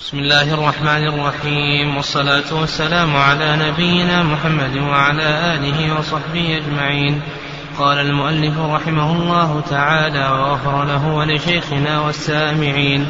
بسم الله الرحمن الرحيم والصلاة والسلام على نبينا محمد وعلى آله وصحبه أجمعين. قال المؤلف رحمه الله تعالى وغفر له ولشيخنا والسامعين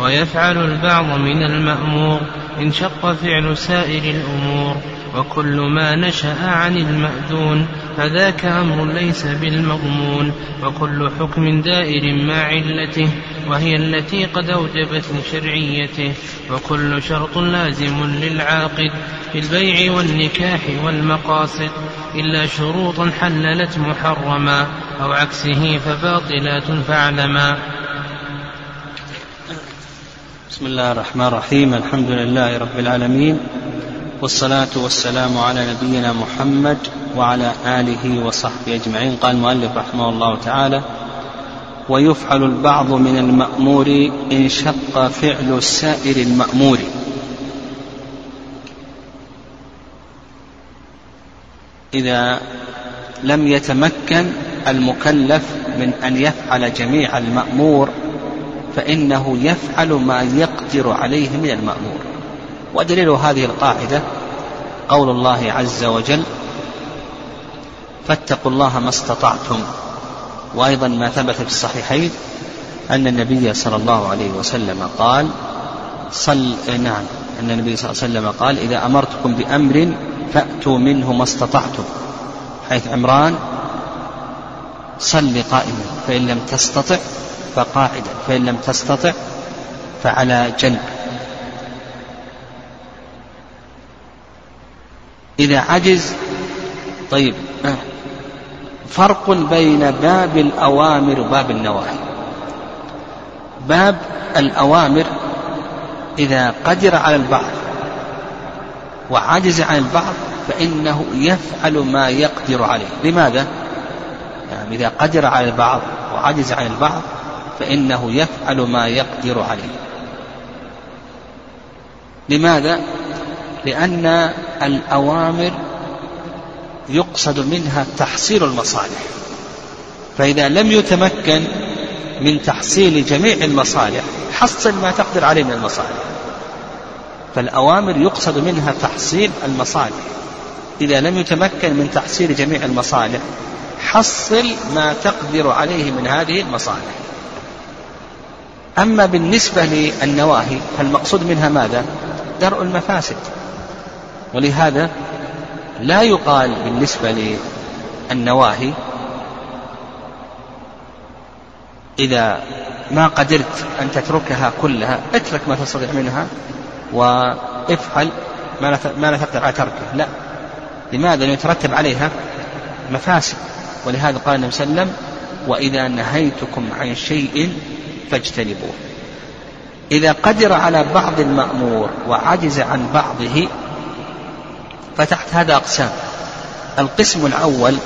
ويفعل البعض من المأمور إن شق فعل سائر الأمور. وكل ما نشأ عن المأذون فذاك أمر ليس بالمضمون. وكل حكم دائر مع علته وهي التي قد أوجبت لشرعيته. وكل شرط لازم للعاقد في البيع والنكاح والمقاصد. إلا شروطا حللت محرما أو عكسه فباطلات فاعلما. بسم الله الرحمن الرحيم الحمد لله رب العالمين. والصلاة والسلام على نبينا محمد وعلى آله وصحبه أجمعين. قال المؤلف رحمه الله تعالى ويفعل البعض من المأمور إن شق فعل السائر المأمور. إذا لم يتمكن المكلف من أن يفعل جميع المأمور فإنه يفعل ما يقدر عليه من المأمور. ودليل هذه القاعدة قول الله عز وجل فاتقوا الله ما استطعتم وأيضا ما ثبت في الصحيحين أن النبي صلى الله عليه وسلم قال صل نعم أن النبي صلى الله عليه وسلم قال إذا أمرتكم بأمر فأتوا منه ما استطعتم حيث عمران صل قائما فإن لم تستطع فقاعدا فإن لم تستطع فعلى جنب. إذا عجز طيب فرق بين باب الأوامر وباب النواهي باب الأوامر إذا قدر على البعض وعجز عن البعض فإنه يفعل ما يقدر عليه لماذا؟ يعني إذا قدر على البعض وعجز عن البعض فإنه يفعل ما يقدر عليه لماذا؟ لأن الأوامر يقصد منها تحصيل المصالح. فإذا لم يتمكن من تحصيل جميع المصالح حصل ما تقدر عليه من المصالح. فالأوامر يقصد منها تحصيل المصالح. إذا لم يتمكن من تحصيل جميع المصالح حصل ما تقدر عليه من هذه المصالح. أما بالنسبة للنواهي فالمقصود منها ماذا؟ درء المفاسد. ولهذا لا يقال بالنسبة للنواهي إذا ما قدرت أن تتركها كلها اترك ما تستطيع منها وافعل ما لا تقدر على تركه. لا. لماذا؟ لأنه يترتب عليها مفاسد. ولهذا قال النبي صلى الله عليه وسلم وإذا نهيتكم عن شيء فاجتنبوه. إذا قدر على بعض المأمور وعجز عن بعضه فتحت هذا أقسام. القسم الأول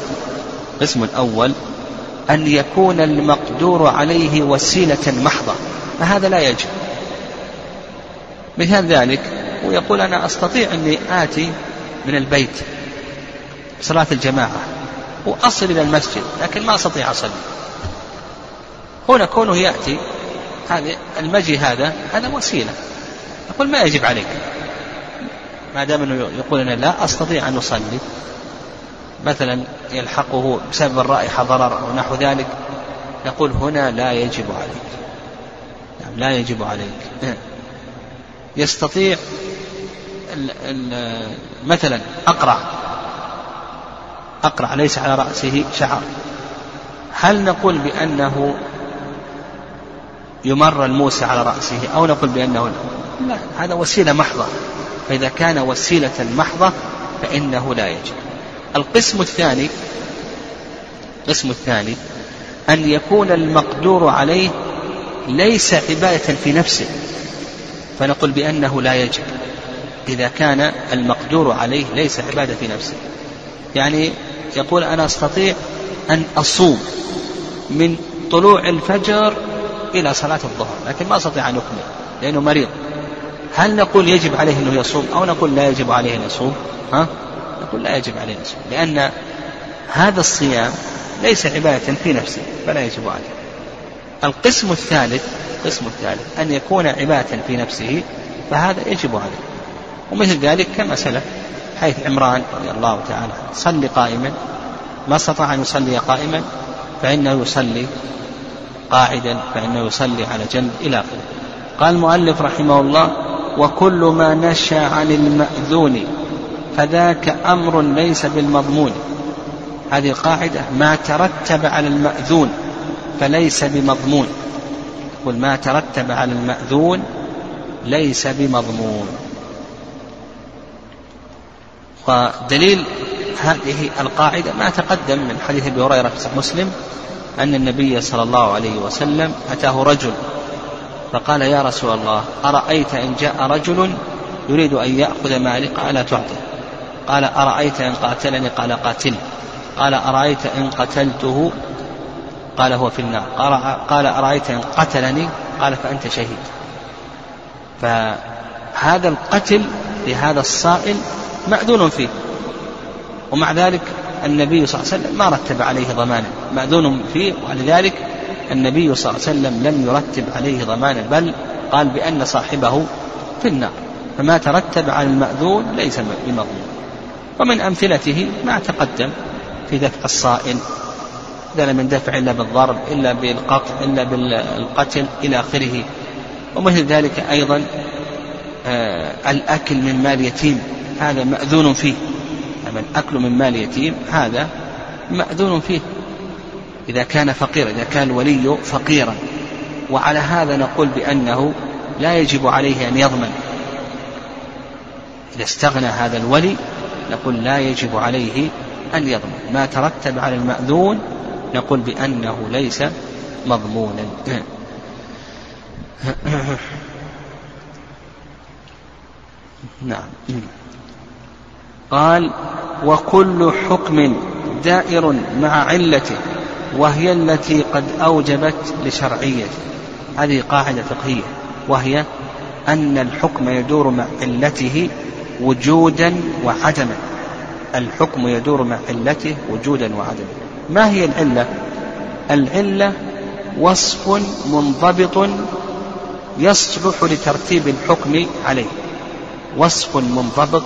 القسم الأول أن يكون المقدور عليه وسيلة محضة. فهذا لا يجب. مثال ذلك ويقول أنا أستطيع أني آتي من البيت صلاة الجماعة وأصل إلى المسجد لكن ما أستطيع أصلي. هنا كونه يأتي هذا المجي هذا هذا وسيلة. يقول ما يجب عليك؟ ما دام إنه يقول أنا لا أستطيع أن أصلي. مثلا يلحقه بسبب الرائحة ضرر أو نحو ذلك نقول هنا لا يجب عليك. نعم لا يجب عليك. يستطيع ال ال مثلا اقرع اقرع ليس على رأسه شعر. هل نقول بأنه يمر الموسى على رأسه أو نقول بأنه لا؟ هذا وسيلة محضة. فإذا كان وسيلة محضة فإنه لا يجب. القسم الثاني القسم الثاني أن يكون المقدور عليه ليس عبادة في نفسه فنقول بأنه لا يجب. إذا كان المقدور عليه ليس عبادة في نفسه. يعني يقول أنا أستطيع أن أصوم من طلوع الفجر إلى صلاة الظهر لكن ما أستطيع أن أكمل لأنه مريض. هل نقول يجب عليه أنه يصوم أو نقول لا يجب عليه أن يصوم؟ ها؟ نقول لا يجب عليه أن يصوم لأن هذا الصيام ليس عبادة في نفسه فلا يجب عليه. القسم الثالث القسم الثالث أن يكون عبادة في نفسه فهذا يجب عليه. ومثل ذلك كما سلف حيث عمران رضي الله تعالى صلي قائما ما استطاع أن يصلي قائما فإنه يصلي قاعدا فإنه يصلي على جنب إلى آخره. قال المؤلف رحمه الله وكل ما نشأ عن المأذون فذاك أمر ليس بالمضمون. هذه قاعدة ما ترتب على المأذون فليس بمضمون. قل ما ترتب على المأذون ليس بمضمون. ودليل هذه القاعدة ما تقدم من حديث أبي هريرة في مسلم أن النبي صلى الله عليه وسلم أتاه رجل فقال يا رسول الله أرأيت إن جاء رجل يريد أن يأخذ مالي قال تعطي؟ قال أرأيت إن قاتلني؟ قال قاتل. قال أرأيت إن قتلته؟ قال هو في النار. قال, أرأيت إن قتلني؟ قال فأنت شهيد. فهذا القتل لهذا الصائل مأذون فيه. ومع ذلك النبي صلى الله عليه وسلم ما رتب عليه ضمانا مأذون فيه. ولذلك النبي صلى الله عليه وسلم لم يرتب عليه ضمانا بل قال بأن صاحبه في النار. فما ترتب على المأذون ليس بمضمون ومن أمثلته ما تقدم في دفع الصائل. إذا لم يندفع إلا بالضرب إلا بالقطع إلا بالقتل إلى آخره. ومثل ذلك أيضا آه الأكل من مال يتيم. هذا مأذون فيه. أما الأكل من مال يتيم هذا مأذون فيه. إذا كان فقيرا إذا كان الولي فقيرا. وعلى هذا نقول بأنه لا يجب عليه أن يضمن. إذا استغنى هذا الولي نقول لا يجب عليه أن يضمن. ما ترتب على المأذون نقول بأنه ليس مضمونا. نعم. قال وكل حكم دائر مع علته. وهي التي قد أوجبت لشرعيته هذه قاعدة فقهية. وهي أن الحكم يدور مع علته وجودا وعدما. الحكم يدور مع علته وجودا وعدما. ما هي العلة؟ العلة وصف منضبط يصلح لترتيب الحكم عليه. وصف منضبط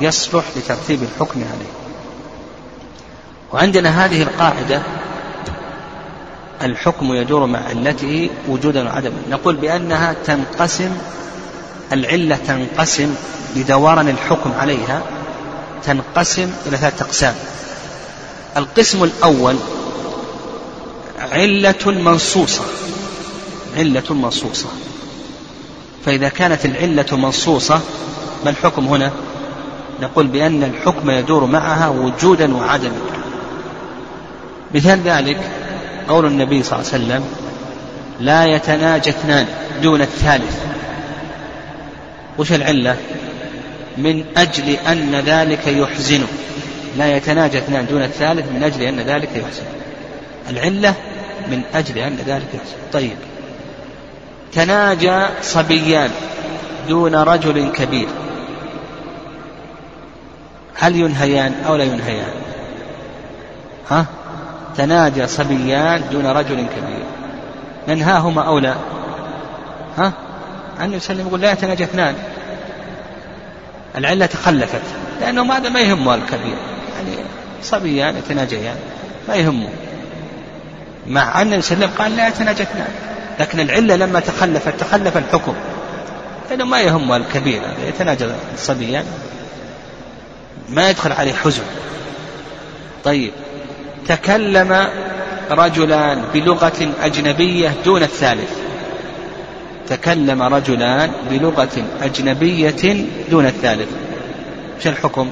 يصلح لترتيب الحكم عليه. وعندنا هذه القاعدة الحكم يدور مع علته وجودا وعدما. نقول بأنها تنقسم العلة تنقسم لدوران الحكم عليها تنقسم إلى ثلاثة أقسام. القسم الأول علة منصوصة علة منصوصة. فإذا كانت العلة منصوصة ما الحكم هنا؟ نقول بأن الحكم يدور معها وجودا وعدما. مثال ذلك قول النبي صلى الله عليه وسلم لا يتناجى اثنان دون الثالث. وش العلة؟ من أجل أن ذلك يحزنه لا يتناجى اثنان دون الثالث من أجل أن ذلك يحزن. العلة من أجل أن ذلك يحزن. طيب. تناجى صبيان دون رجل كبير. هل ينهيان أو لا ينهيان؟ ها؟ تناجى صبيان دون رجل كبير. ننهاهما أو لا؟ ها؟ النبي صلى الله عليه وسلم يقول لا يتناجى اثنان. العلة تخلفت لأنه هذا ما يهمه الكبير. يعني صبيان يتناجيان ما يهمه. مع أن النبي صلى الله عليه وسلم قال لا يتناجى اثنان لكن العلة لما تخلفت تخلف الحكم. لأنه ما يهمه الكبير يتناجى الصبيان ما يدخل عليه حزن. طيب. تكلم رجلان بلغة أجنبية دون الثالث. تكلم رجلان بلغة أجنبية دون الثالث. إيش الحكم؟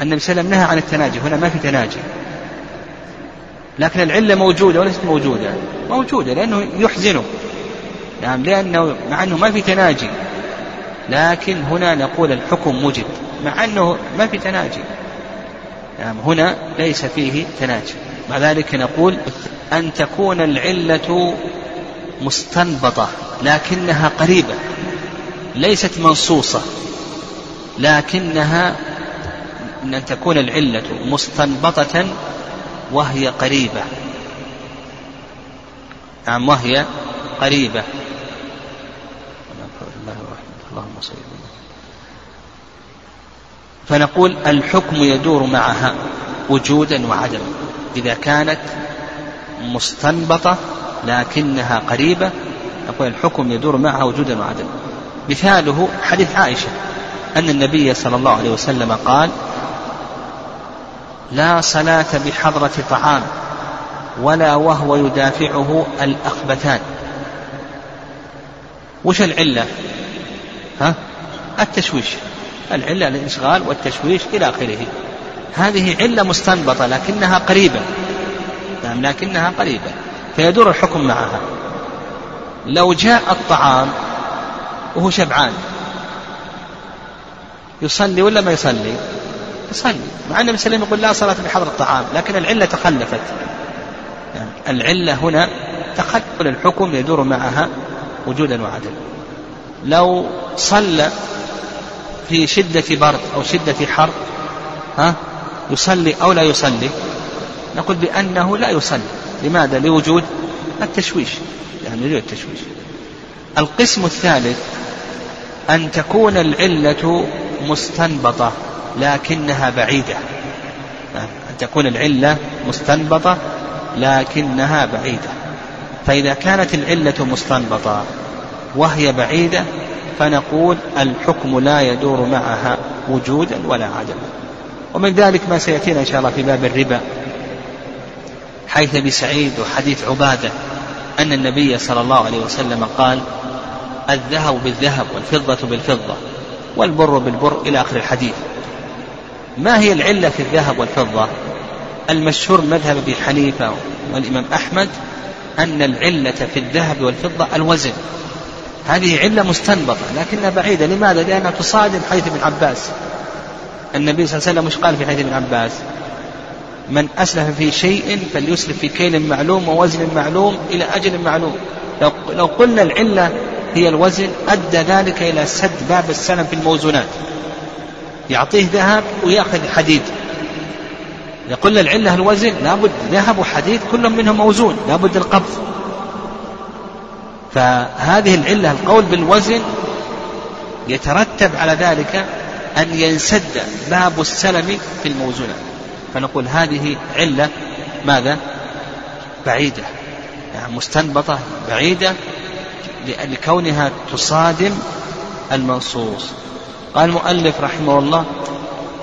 النبي صلى الله عليه وسلم نهى عن التناجي هنا ما في تناجي. لكن العلة موجودة وليست موجودة. موجودة لأنه يحزنه. نعم لأنه مع أنه ما في تناجي. لكن هنا نقول الحكم موجب مع أنه ما في تناجي. نعم هنا ليس فيه تناجي. مع ذلك نقول أن تكون العلة مستنبطة لكنها قريبة ليست منصوصة لكنها أن تكون العلة مستنبطة وهي قريبة. نعم وهي قريبة. الله اللهم صل فنقول الحكم يدور معها وجودا وعدما إذا كانت مستنبطة لكنها قريبة نقول الحكم يدور معها وجودا وعدما مثاله حديث عائشة أن النبي صلى الله عليه وسلم قال لا صلاة بحضرة طعام ولا وهو يدافعه الأخبثان. وش العلة؟ ها؟ التشويش. العلة الإشغال والتشويش إلى آخره. هذه علة مستنبطة لكنها قريبة. نعم لكنها قريبة. فيدور الحكم معها. لو جاء الطعام وهو شبعان يصلي ولا ما يصلي؟ يصلي. مع أن النبي يقول لا صلاة بحضر الطعام لكن العلة تخلفت. يعني العلة هنا تخلف الحكم يدور معها وجودا وعدما لو صلى في شدة برد أو شدة حر ها؟ يصلي أو لا يصلي؟ نقول بأنه لا يصلي. لماذا؟ لوجود التشويش يعني لوجود التشويش. القسم الثالث أن تكون العلة مستنبطة لكنها بعيدة. أن تكون العلة مستنبطة لكنها بعيدة. فإذا كانت العلة مستنبطة وهي بعيدة فنقول الحكم لا يدور معها وجودا ولا عدما ومن ذلك ما سيأتينا إن شاء الله في باب الربا حيث أبي سعيد وحديث عبادة أن النبي صلى الله عليه وسلم قال الذهب بالذهب والفضة بالفضة والبر بالبر إلى آخر الحديث. ما هي العلة في الذهب والفضة؟ المشهور مذهب أبي حنيفة والإمام أحمد أن العلة في الذهب والفضة الوزن. هذه علة مستنبطة لكنها بعيدة. لماذا؟ لأنها تصادم حديث ابن عباس. النبي صلى الله عليه وسلم مش قال في حديث ابن عباس؟ من أسلف في شيء فليسلف في كيل معلوم ووزن معلوم إلى أجل معلوم. لو, لو قلنا العلة هي الوزن أدى ذلك إلى سد باب السلم في الموزونات. يعطيه ذهب ويأخذ حديد. يقول العلة الوزن لابد ذهب وحديد كل منهم موزون لابد القبض. فهذه العلة القول بالوزن يترتب على ذلك أن ينسد باب السلم في الموزونات فنقول هذه علة ماذا؟ بعيدة يعني مستنبطة بعيدة لكونها تصادم المنصوص. قال المؤلف رحمه الله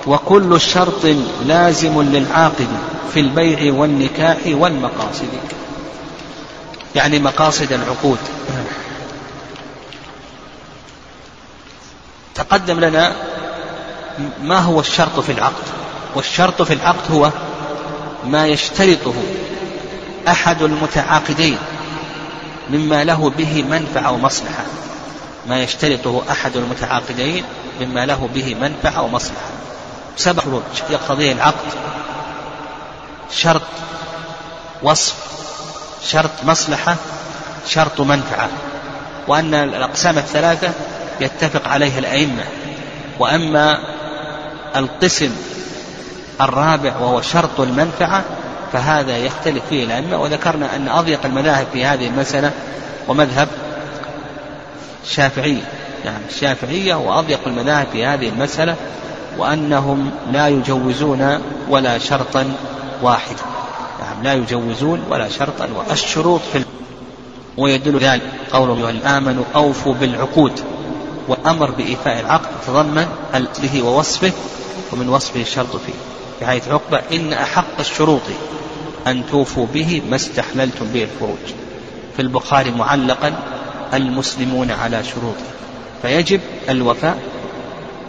وكل شرط لازم للعاقد في البيع والنكاح والمقاصد. يعني مقاصد العقود. تقدم لنا ما هو الشرط في العقد. والشرط في العقد هو ما يشترطه أحد المتعاقدين مما له به منفعة ومصلحة. ما يشترطه أحد المتعاقدين مما له به منفعة ومصلحة. سبع شروط يقتضيه العقد شرط وصف شرط مصلحة شرط منفعة. وأن الأقسام الثلاثة يتفق عليها الأئمة. وأما القسم الرابع وهو شرط المنفعة فهذا يختلف فيه الأئمة. وذكرنا أن أضيق المذاهب في هذه المسألة ومذهب الشافعية. يعني الشافعية وأضيق المذاهب في هذه المسألة وأنهم لا يجوزون ولا شرطا واحدا. نعم لا يجوزون ولا شرطا الشروط في ويدل ذلك قوله آمنوا أوفوا بالعقود والأمر بإيفاء العقد تضمن به ووصفه ومن وصفه الشرط فيه. في حيث عقبة إن أحق الشروط أن توفوا به ما استحللتم به الفروج. في البخاري معلقا المسلمون على شروطه فيجب الوفاء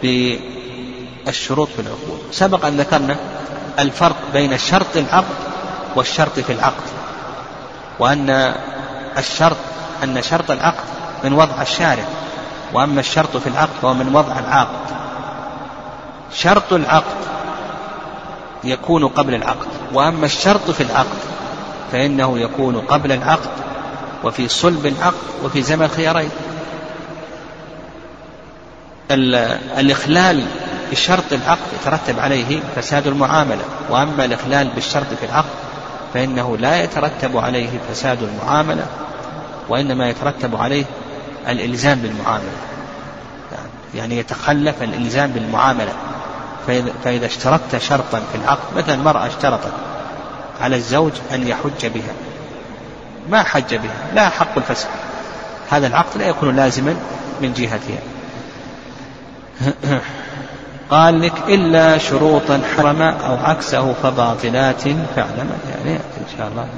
بالشروط في العقود. سبق أن ذكرنا الفرق بين شرط العقد والشرط في العقد وأن الشرط أن شرط العقد من وضع الشارع وأما الشرط في العقد فهو من وضع العاقد شرط العقد يكون قبل العقد وأما الشرط في العقد فإنه يكون قبل العقد وفي صلب العقد وفي زمن الخيارين. الإخلال بشرط العقد يترتب عليه فساد المعاملة وأما الإخلال بالشرط في العقد فإنه لا يترتب عليه فساد المعاملة وإنما يترتب عليه الإلزام بالمعاملة. يعني يتخلف الإلزام بالمعاملة. فإذا اشترطت شرطا في العقد مثلا المرأة اشترطت على الزوج أن يحج بها. ما حج بها لا حق الفسخ هذا العقد لا يكون لازما من جهتها. قال لك إلا شروطا حرم أو عكسه فباطلات فاعلم. يعني إن شاء الله.